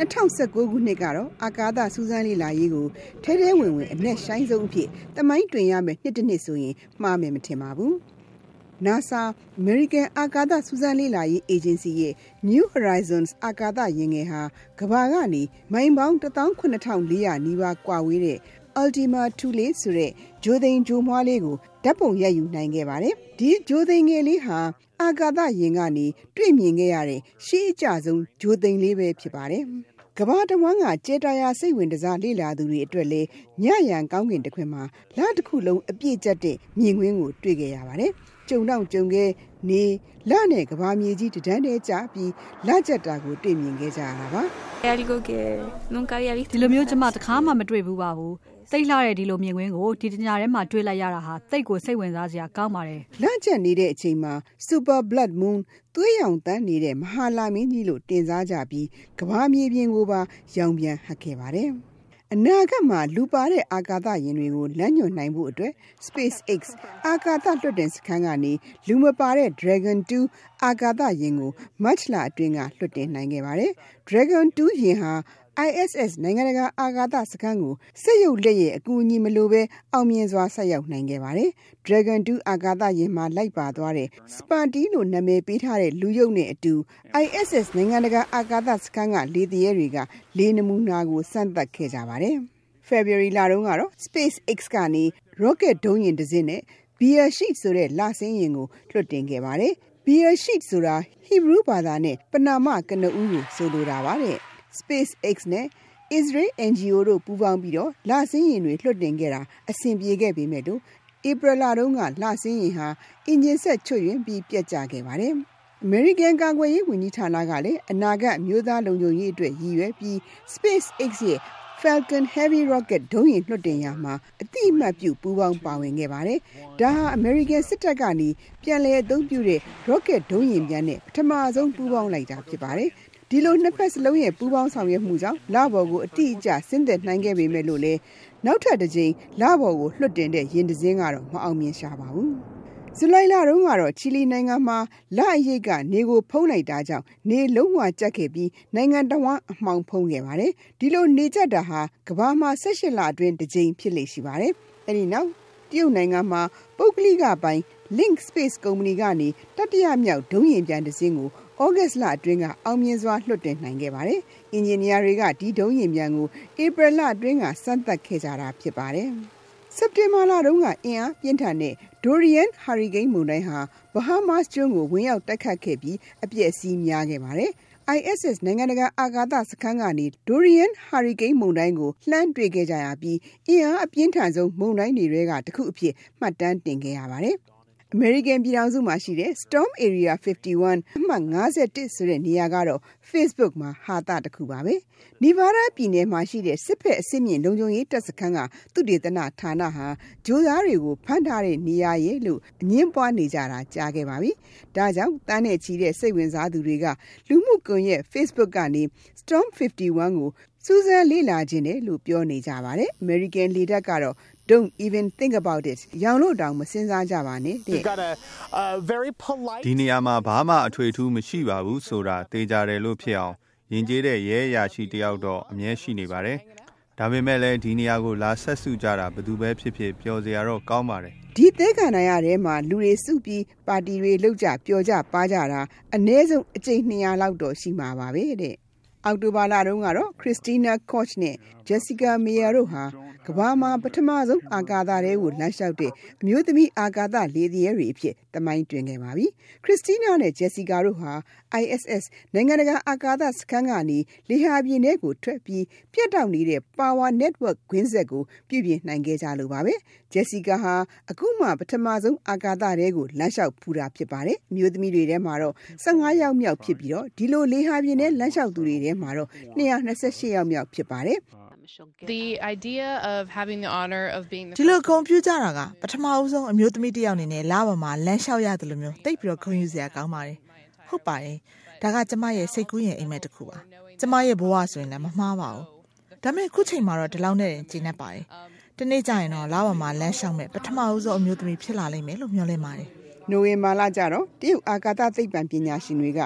2019ခုနှစ်ကတော့အာကာသစူးစမ်းလေ့လာရေးကိုထဲထဲဝင်ဝင်အနက်ရှိုင်းဆုံးအဖြစ်တမိုင်းတွင်ရမယ်နှစ်တစ်နှစ်ဆိုရင်မှားမယ်မထင်ပါဘူး။ NASA American အာကာသစူးစမ်းလေ့လာရေး Agency ရဲ့ New Horizons အာကာသယာဉ်ငယ်ဟာကမ္ဘာကနေမိုင်ပေါင်း18400နီးပါးကွာဝေးတဲ့ Ultima Thule ဆိုတဲ့ဂျိုသိန်ဂျိုမွားလေးကို ဓာတ်ပုံရိုက်ယူနိုင်ခဲ့ပါတယ်။ဒီဂျိုသိန်ငယ်လေးဟာအာကာသယာဉ်ကနေတွေ့မြင်ခဲ့ရတဲ့ရှေးအကျဆုံးဂျိုသိန်လေးပဲဖြစ်ပါတယ်။ကမ္ဘာတဝန်းကကျေတာယာစိတ်ဝင်စားလေ့လာသူတွေအတွက်လည်းညရန်ကောင်းကင်တစ်ခွင်မှာလတစ်ခုလုံးအပြည့်ကျက်တဲ့မြင်ကွင်းကိုတွေ့ခဲ့ရပါတယ်။ကြုံတော့ကြုံခဲ့နေလနဲ့ကဘာမြေကြီးတန်းတဲကြပြီးလကြက်တာကိုတွေ့မြင်ခဲ့ကြရတာပါ။ algo que nunca había visto ဒီလိုမျိုးကျမတခါမှမတွေ့ဘူးပါဘူး သိလှတဲ့ဒီလိုမြင်ကွင်းကိုဒီတညထဲမှာတွေ့လိုက်ရတာဟာသိကိုစိတ်ဝင်စားစရာကောင်းပါတယ်လန့်ကျက်နေတဲ့အချိန်မှာ Super Blood Moon သွေးရောင်တန်းနေတဲ့မဟာလာမင်းကြီးလို့တင်စားကြပြီးကဘာမြေပြင်ကိုပါရောင်ပြန်ဟပ်ခဲ့ပါတယ်အနာဂတ်မှာလူပါတဲ့အာကာသယာဉ်တွေကိုလမ်းညွှန်နိုင်ဖို့အတွက် SpaceX အာကာသလွှတ်တင်စခန်းကနေလူမပါတဲ့ Dragon 2အာကာသယာဉ်ကိုမတ်လအတွင်းကလွှတ်တင်နိုင်ခဲ့ပါတယ်။ Dragon 2ယာဉ်ဟာ ISS နိုင်ငံတကာအာကာသစခန်းကိုစက်ရုပ်လက်ရဲ့အကူအညီမလိုဘဲအောင်မြင်စွာဆက်ရောက်နိုင်ခဲ့ပါတယ်။ Dragon 2အာကာသယာဉ်မှာလိုက်ပါသွားတဲ့ Sparty လို့နာမည်ပေးထားတဲ့လူရုပ်နဲ့အတူ ISS နိုင်ငံတကာအာကာသစခန်းကလေသူရဲတွေကလေနမူနာကိုစမ်းသပ်ခဲ့ကြပါတယ်။ February လတုန်းကတော့ SpaceX ကနေ rocket ဒုံးယာဉ်တစ်စင်းနဲ့ Beresheet ဆိုတဲ့လဆင်းယာဉ်ကိုလွှတ်တင်ခဲ့ပါတယ်။ Beresheet ဆိုတာ Hebrew ဘာသာနဲ့ပနာမကနဦးကိုဆိုလိုတာပါတဲ့။ SpaceX နဲ့ Israel NGO တို့ပူးပေါင်းပြီးတော့လဆင်းယာဉ်တွေလွှတ်တင်ခဲ့တာအဆင်ပြေခဲ့ပေမဲ့လို့ဧပြီလတုန်းကလဆင်းယာဉ်ဟာအင်ဂျင်ဆက်ချွတ်ယွင်းပြီးပြတ်ကျခဲ့ပါတယ်။ American ကာကွယ်ရေးဝန်ကြီးဌာနကလည်းအနာဂတ်မျိုးသားလုံခြုံရေးအတွက်ရည်ရွယ်ပြီး SpaceX ရဲ့ Falcon Heavy Rocket ဒုံးယာဉ်လွှတ်တင်ရာမှာအတိအမှတ်ပြုပူးပေါင်းပါဝင်ခဲ့ပါတယ်။ဒါဟာ American စစ်တပ်ကနေပြန်လည်အသုံးပြုတဲ့ rocket ဒုံးယာဉ်ပြန်နဲ့ပထမဆုံးပူးပေါင်းလိုက်တာဖြစ်ပါတယ် ဒီလိုနှစ်ဖက်စလုံးရဲ့ပူးပေါင်းဆောင်ရွက်မှုကြောင့်လဘော်ကိုအတိအကျဆင်းသက်နိုင်ခဲ့ပေမဲ့လို့လေနောက်ထပ်တစ်ကြိမ်လဘော်ကိုလွှတ်တင်တဲ့ရင်တစင်းကတော့မအောင်မြင်ရှာပါဘူး။ဇူလိုင်လတုန်းကတော့ချီလီနိုင်ငံမှာလအရိပ်ကနေကိုဖုံးလိုက်တာကြောင့်နေလုံးဝကြက်ခဲ့ပြီးနိုင်ငံတော်ဝန်အမှောင်ဖုံးခဲ့ပါတယ်။ဒီလိုနေကြတာဟာကဘာမှာ18လအတွင်းတစ်ကြိမ်ဖြစ်လေရှိပါတယ်။အဲဒီနောက်တရုတ်နိုင်ငံမှာပုဂ္ဂလိကပိုင် Link Space ကုမ္ပဏီကနေတတိယမြောက်ဒုံးယာဉ်ပြန်တစ်စင်းကို ဩဂတ်လအတွင်းကအောင်မြင်စွာလွှတ်တင်နိုင်ခဲ့ပါတယ်။အင်ဂျင်နီယာတွေကဒီဒုံးယာဉ်ပြန်ကိုဧပြီလအတွင်းကစမ်းသပ်ခဲ့ကြတာဖြစ်ပါတယ်။စက်တင်ဘာလတုန်းကအင်အားပြင်းထန်တဲ့ Dorian Hurricane မုန်တိုင်းဟာ Bahamas ကျွန်းကိုဝင်ရောက်တိုက်ခတ်ခဲ့ပြီးအပျက်အစီးများခဲ့ပါတယ်။ ISS နိုင်ငံတကာအာကာသစခန်းကနေ Dorian Hurricane မုန်တိုင်းကိုလှမ်းတွေ့ခဲ့ကြရပြီးအင်အားအပြင်းထန်ဆုံးမုန်တိုင်းတွေကတစ်ခုအဖြစ်မှတ်တမ်းတင်ခဲ့ရပါတယ်။ American ပြည်ထောင်စုမှာရှိတဲ့ Storm Area 51အမှတ်51ဆိုတဲ့နေရာကတော့ Facebook မှာဟာတာတစ်ခုပါပဲ။ Nevada ပြည်နယ်မှာရှိတဲ့စစ်ဖက်အစစ်မြင့်လုံခြုံရေးတပ်စခန်းကသူတေသနဌာနဟာဂျိုးသားတွေကိုဖမ်းထားတဲ့နေရာရဲ့လို့အငင်းပွားနေကြတာကြားခဲ့ပါပြီ။ဒါကြောင့်တန်းနဲ့ချီတဲ့စိတ်ဝင်စားသူတွေကလူမှုကွန်ရက် Facebook ကနေ Storm 51ကိုစူးစမ်းလေ့လာခြင်းတယ်လို့ပြောနေကြပါတယ်။ American လေတပ်ကတော့ don't even think about it ရောင်လို့တောင်မစဉ်းစားကြပါနဲ့တဲ့ဒီနေရာမှာဘာမှအထွေထူးမရှိပါဘူးဆိုတာသိကြတယ်လို့ဖြစ်အောင်ယဉ်ကျေးတဲ့ရဲအရာရှိတယောက်တော့အမြဲရှိနေပါတယ်ဒါပေမဲ့လည်းဒီနေရာကိုလာဆက်စုကြတာဘယ်သူပဲဖြစ်ဖြစ်ပျော်စရာတော့ကောင်းပါတယ်ဒီသဲကန္နာရထဲမှာလူတွေစုပြီးပါတီတွေလုပ်ကြပျော်ကြပါကြတာအနည်းဆုံးအကြိမ်200လောက်တော့ရှိမှာပါပဲတဲ့အောက်တိုဘာလတုန်းကတော့ Christina Koch နဲ့ Jessica Meir တို့ဟာ ကမ္ဘာမှာပထမဆုံးအာကာသထဲကိုလမ်းလျှောက်တဲ့အမျိုးသမီးအာကာသလေသူရဲတွေအဖြစ်သမိုင်းတွင်ခဲ့ပါပြီ။ Christina နဲ့ Jessica တို့ဟာ ISS နိုင်ငံတကာအာကာသစခန်းကနေလေဟာပြင်ထဲကိုထွက်ပြီးပြတ်တောက်နေတဲ့ Power Network ကွင်းဆက်ကိုပြုပြင်နိုင်ခဲ့ကြလို့ပါပဲ။ Jessica ဟာအခုမှပထမဆုံးအာကာသထဲကိုလမ်းလျှောက်ဖူးတာဖြစ်ပါတယ်။အမျိုးသမီးတွေထဲမှာတော့15ယောက်မြောက်ဖြစ်ပြီးတော့ဒီလိုလေဟာပြင်ထဲလမ်းလျှောက်သူတွေထဲမှာတော့228ယောက်မြောက်ဖြစ်ပါတယ်။ The idea of having the honor of being ဒီလိုဂုဏ်ပြုကြတာကပထမအဦးဆုံးအမျိုးသမီးတစ်ယောက်အနေနဲ့လပေါ်မှာလမ်းလျှောက်ရတယ်လို့မျိုးတိတ်ပြီးတော့ဂုဏ်ယူစရာကောင်းပါတယ်ဟုတ်ပါတယ်ဒါကကျမရဲ့စိတ်ကူးရင်အိမ်မက်တစ်ခုပါကျမရဲ့ဘဝဆိုရင်လည်းမမှားပါဘူးဒါပေမဲ့ခုချိန်မှာတော့ဒီလောက်နဲ့ကျင်းနေပါတယ်တနေ့ကျရင်တော့လပေါ်မှာလမ်းလျှောက်မဲ့ပထမဦးဆုံးအမျိုးသမီးဖြစ်လာလိမ့်မယ်လို့မျှော်လင့်ပါတယ်နိုဝင်ဘာလကျတော့တရုတ်အာကာသသိပ္ပံပညာရှင်တွေက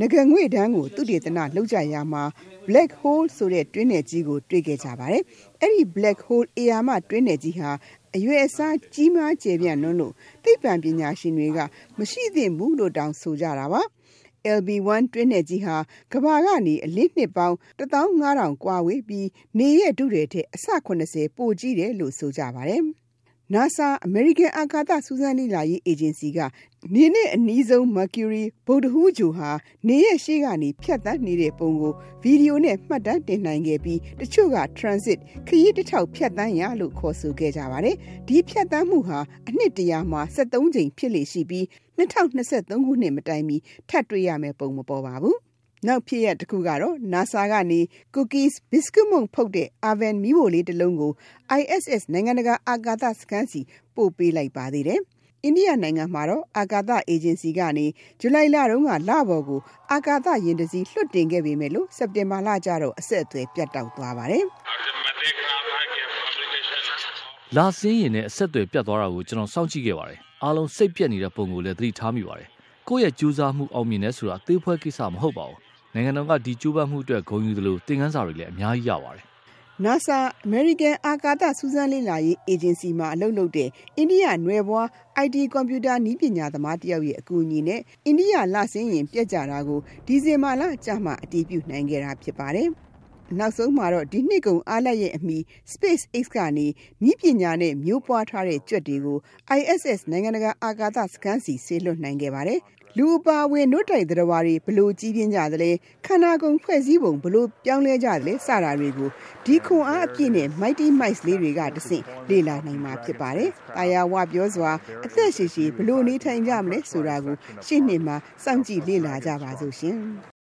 ငကငွေတန်းကိုသူတေသနလောက်ကြရမှာ black hole ဆိုတဲ့တွင်းနယ်ကြီးကိုတွေ့ခဲ့ကြပါတယ်။အဲ့ဒီ black hole အရာမတွင်းနယ်ကြီးဟာအရွယ်အစားကြီးမားကျယ်ပြန့်လွန်းလို့သိပ္ပံပညာရှင်တွေကမရှိသင့်ဘူးလို့တောင်ဆိုကြတာပါ။ LB1 တွင်းနယ်ကြီးဟာကဘာကနေအလင်းနှစ်ပေါင်း15000ကွာဝေးပြီးနေရဲ့ဒုတွေထက်အဆ80ပိုကြီးတယ်လို့ဆိုကြပါတယ်။ NASA American အာကာသစူးစမ်းလေ့လာရေးအေဂျင်စီကနေနဲ့အနီးဆုံး Mercury ဗုဒ္ဓဟူးဂြိုဟ်ဟာနေရဲ့ရှေ့ကနေဖြတ်တန်းနေတဲ့ပုံကိုဗီဒီယိုနဲ့မှတ်တမ်းတင်နိုင်ခဲ့ပြီးတချို့က transit ခရီးတစ်ထောက်ဖြတ်တန်းရလို့ခေါ်ဆိုခဲ့ကြပါတယ်။ဒီဖြတ်တန်းမှုဟာအနှစ်တရာမှာ73ကြိမ်ဖြစ်လေရှိပြီး2023ခုနှစ်မတိုင်မီထပ်တွေ့ရမယ့်ပုံမပေါ်ပါဘူး။ နောက်ဖြစ်ရတစ်ခုကတော့ NASA ကနေ cookies biscuit မုံဖုတ်တဲ့ Aven မီးဖိုလေးတစ်လုံးကို ISS နိုင်ငံတကာအာကာသစခန်းစီပို့ပေးလိုက်ပါသေးတယ်။အိန္ဒိယနိုင်ငံမှာတော့အာကာသအေဂျင်စီကနေဇူလိုင်လတုန်းကလပေါ်ကိုအာကာသယာဉ်တစ်စီးလွှတ်တင်ခဲ့ပေမဲ့လို့စက်တင်ဘာလကျတော့အဆက်အသွယ်ပြတ်တောက်သွားပါတယ်။လာစင်းရင်နဲ့အဆက်အသွယ်ပြတ်သွားတာကိုကျွန်တော်စောင့်ကြည့်ခဲ့ပါတယ်။အားလုံးစိတ်ပြက်နေတဲ့ပုံကိုလည်းသတိထားမိပါတယ်။ကိုယ့်ရဲ့ကြိုးစားမှုအောင်မြင်နေဆိုတာအသေးဖွဲကိစ္စမဟုတ်ပါဘူး နိုင်ငံတော်ကဒီကျိုးပမ်းမှုအတွက်ဂုဏ်ယူသလိုသင်ခန်းစာတွေလည်းအများကြီးရပါတယ်။ NASA American အာကာသစူးစမ်းလေ့လာရေးအေဂျင်စီမှာအလုပ်လုပ်တဲ့အိန္ဒိယနွယ်ဘွား IT ကွန်ပျူတာနည်းပညာသမားတယောက်ရဲ့အကူအညီနဲ့အိန္ဒိယလဆင်းရင်ပြက်ကြတာကိုဒီဇင်ဘာလကြာမှအတည်ပြုနိုင်ခဲ့တာဖြစ်ပါတယ်။ နောက်ဆုံးမှာတော့ဒီနှစ်ကုန်အားလက်ရဲ့အမိ SpaceX ကနေနီးပညာနဲ့မျိုးပွားထားတဲ့ကြွက်တွေကို ISS နိုင်ငံတကာအာကာသစခန်းစီဆေလွှတ်နိုင်ခဲ့ပါတယ်လူအပါဝင်နှုတ်တိုက်သတ္တဝါတွေဘလို့ကြီးပြင်းကြသလဲခန္ဓာကိုယ်ဖွဲ့စည်းပုံဘလို့ပြောင်းလဲကြသလဲစတာတွေကိုဒီခွန်အားအပြည့်နဲ့ Mighty Mice လေးတွေကတဆင့်လေ့လာနိုင်မှာဖြစ်ပါတယ်။တာယာဝပြောစွာအသက်ရှည်ရှည်ဘလို့နေထိုင်ကြမလဲဆိုတာကိုရှင်းနေမှာစောင့်ကြည့်လေ့လာကြပါစို့ရှင်။